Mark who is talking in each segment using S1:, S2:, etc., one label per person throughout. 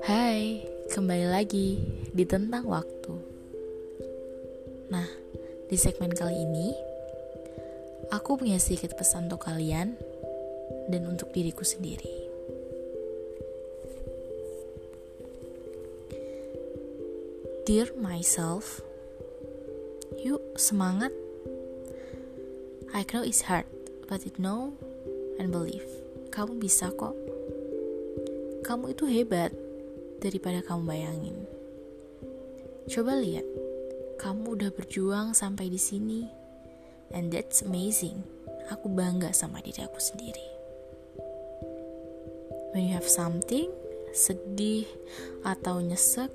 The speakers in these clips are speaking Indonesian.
S1: Hai, kembali lagi di Tentang Waktu. Nah, di segmen kali ini, aku punya sedikit pesan untuk kalian dan untuk diriku sendiri. Dear myself, yuk semangat. I know it's hard, but it know and believe. Kamu bisa kok. Kamu itu hebat daripada kamu bayangin. Coba lihat, kamu udah berjuang sampai di sini, and that's amazing. Aku bangga sama diri aku sendiri. When you have something, sedih atau nyesek,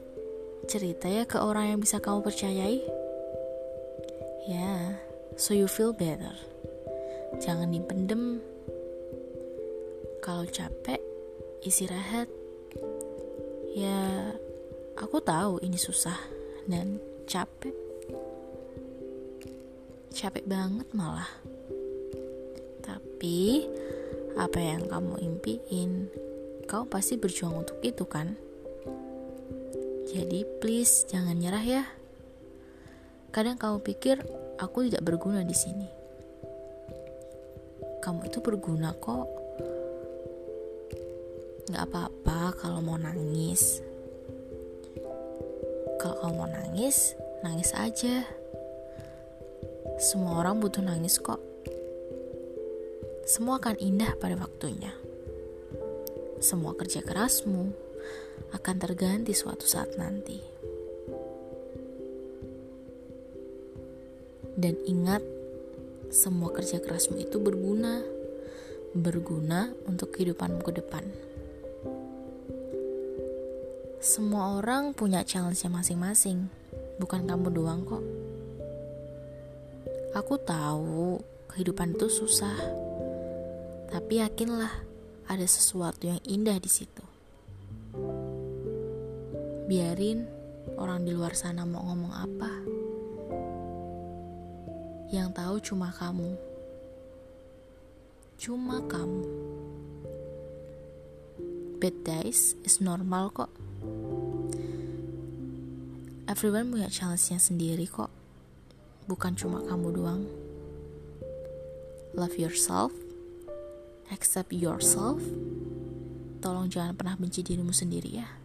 S1: cerita ya ke orang yang bisa kamu percayai. Ya, yeah, so you feel better. Jangan dipendem. Kalau capek, istirahat Ya, aku tahu ini susah dan capek. Capek banget malah. Tapi, apa yang kamu impiin, kau pasti berjuang untuk itu kan? Jadi please jangan nyerah ya. Kadang kamu pikir aku tidak berguna di sini. Kamu itu berguna kok nggak apa-apa kalau mau nangis. Kalau kamu mau nangis nangis aja. Semua orang butuh nangis kok. Semua akan indah pada waktunya. Semua kerja kerasmu akan terganti suatu saat nanti. Dan ingat semua kerja kerasmu itu berguna. Berguna untuk kehidupanmu ke depan. Semua orang punya challenge masing-masing, bukan kamu doang kok. Aku tahu kehidupan itu susah, tapi yakinlah ada sesuatu yang indah di situ. Biarin orang di luar sana mau ngomong apa. Yang tahu cuma kamu. Cuma kamu. Bad days is normal kok. Everyone punya challenge-nya sendiri kok. Bukan cuma kamu doang. Love yourself. Accept yourself. Tolong jangan pernah benci dirimu sendiri ya.